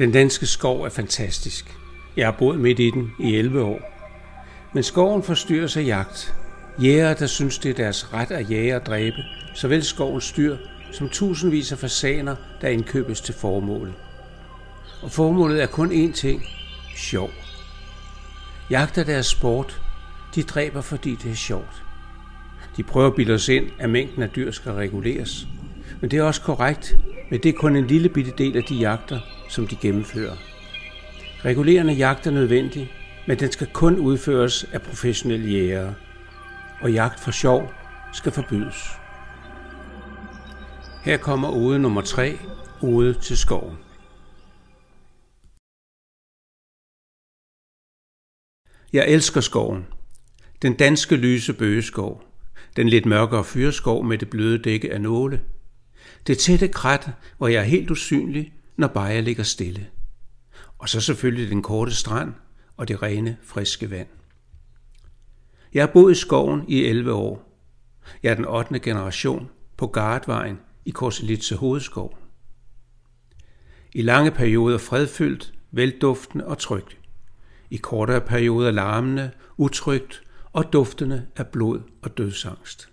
Den danske skov er fantastisk. Jeg har boet midt i den i 11 år. Men skoven forstyrres af jagt. Jæger, der synes, det er deres ret at jage og dræbe, såvel skovens dyr som tusindvis af fasaner, der indkøbes til formålet. Og formålet er kun én ting. Sjov. Jagt er deres sport. De dræber, fordi det er sjovt. De prøver at bilde os ind, at mængden af dyr skal reguleres. Men det er også korrekt, men det er kun en lille bitte del af de jagter, som de gennemfører. Regulerende jagt er nødvendig, men den skal kun udføres af professionelle jægere, og jagt for sjov skal forbydes. Her kommer ode nummer 3, ode til skoven. Jeg elsker skoven. Den danske lyse bøgeskov. Den lidt mørkere fyreskov med det bløde dække af nåle. Det tætte krat, hvor jeg er helt usynlig, når bare jeg ligger stille. Og så selvfølgelig den korte strand og det rene, friske vand. Jeg har boet i skoven i 11 år. Jeg er den 8. generation på Gardvejen i Korselitse Hovedskov. I lange perioder fredfyldt, velduftende og trygt. I kortere perioder larmende, utrygt og duftende af blod og dødsangst.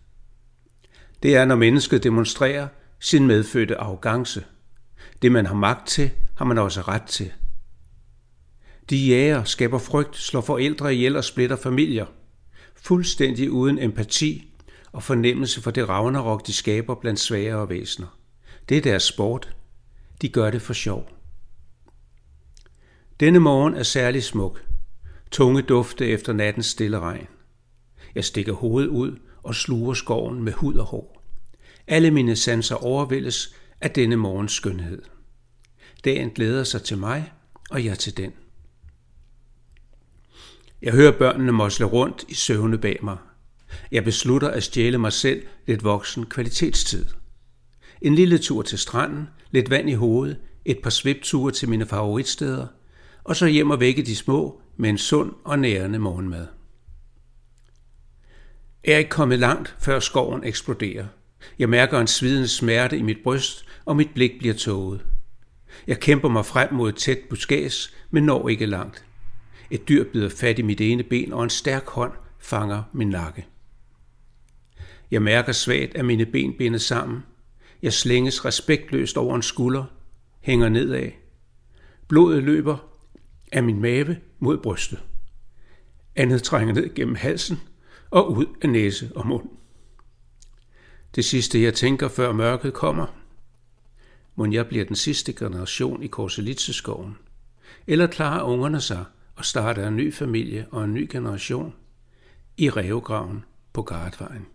Det er, når mennesket demonstrerer sin medfødte arrogance. Det, man har magt til, har man også ret til. De jæger skaber frygt, slår forældre ihjel og splitter familier. Fuldstændig uden empati og fornemmelse for det ragnarok, de skaber blandt svagere væsener. Det er deres sport. De gør det for sjov. Denne morgen er særlig smuk. Tunge dufte efter nattens stille regn. Jeg stikker hovedet ud og sluger skoven med hud og hår. Alle mine sanser overvældes af denne morgens skønhed. Dagen glæder sig til mig, og jeg til den. Jeg hører børnene mosle rundt i søvne bag mig. Jeg beslutter at stjæle mig selv lidt voksen kvalitetstid. En lille tur til stranden, lidt vand i hovedet, et par svipture til mine favoritsteder, og så hjem og vække de små med en sund og nærende morgenmad. Jeg er ikke kommet langt, før skoven eksploderer. Jeg mærker en svidende smerte i mit bryst, og mit blik bliver tåget. Jeg kæmper mig frem mod et tæt buskæs, men når ikke langt. Et dyr bider fat i mit ene ben, og en stærk hånd fanger min nakke. Jeg mærker svagt, at mine ben bindes sammen. Jeg slænges respektløst over en skulder, hænger nedad. Blodet løber af min mave mod brystet. Andet trænger ned gennem halsen og ud af næse og mund. Det sidste, jeg tænker, før mørket kommer. Må jeg bliver den sidste generation i Korselitseskoven? Eller klarer ungerne sig og starter en ny familie og en ny generation i Revegraven på Gardvejen?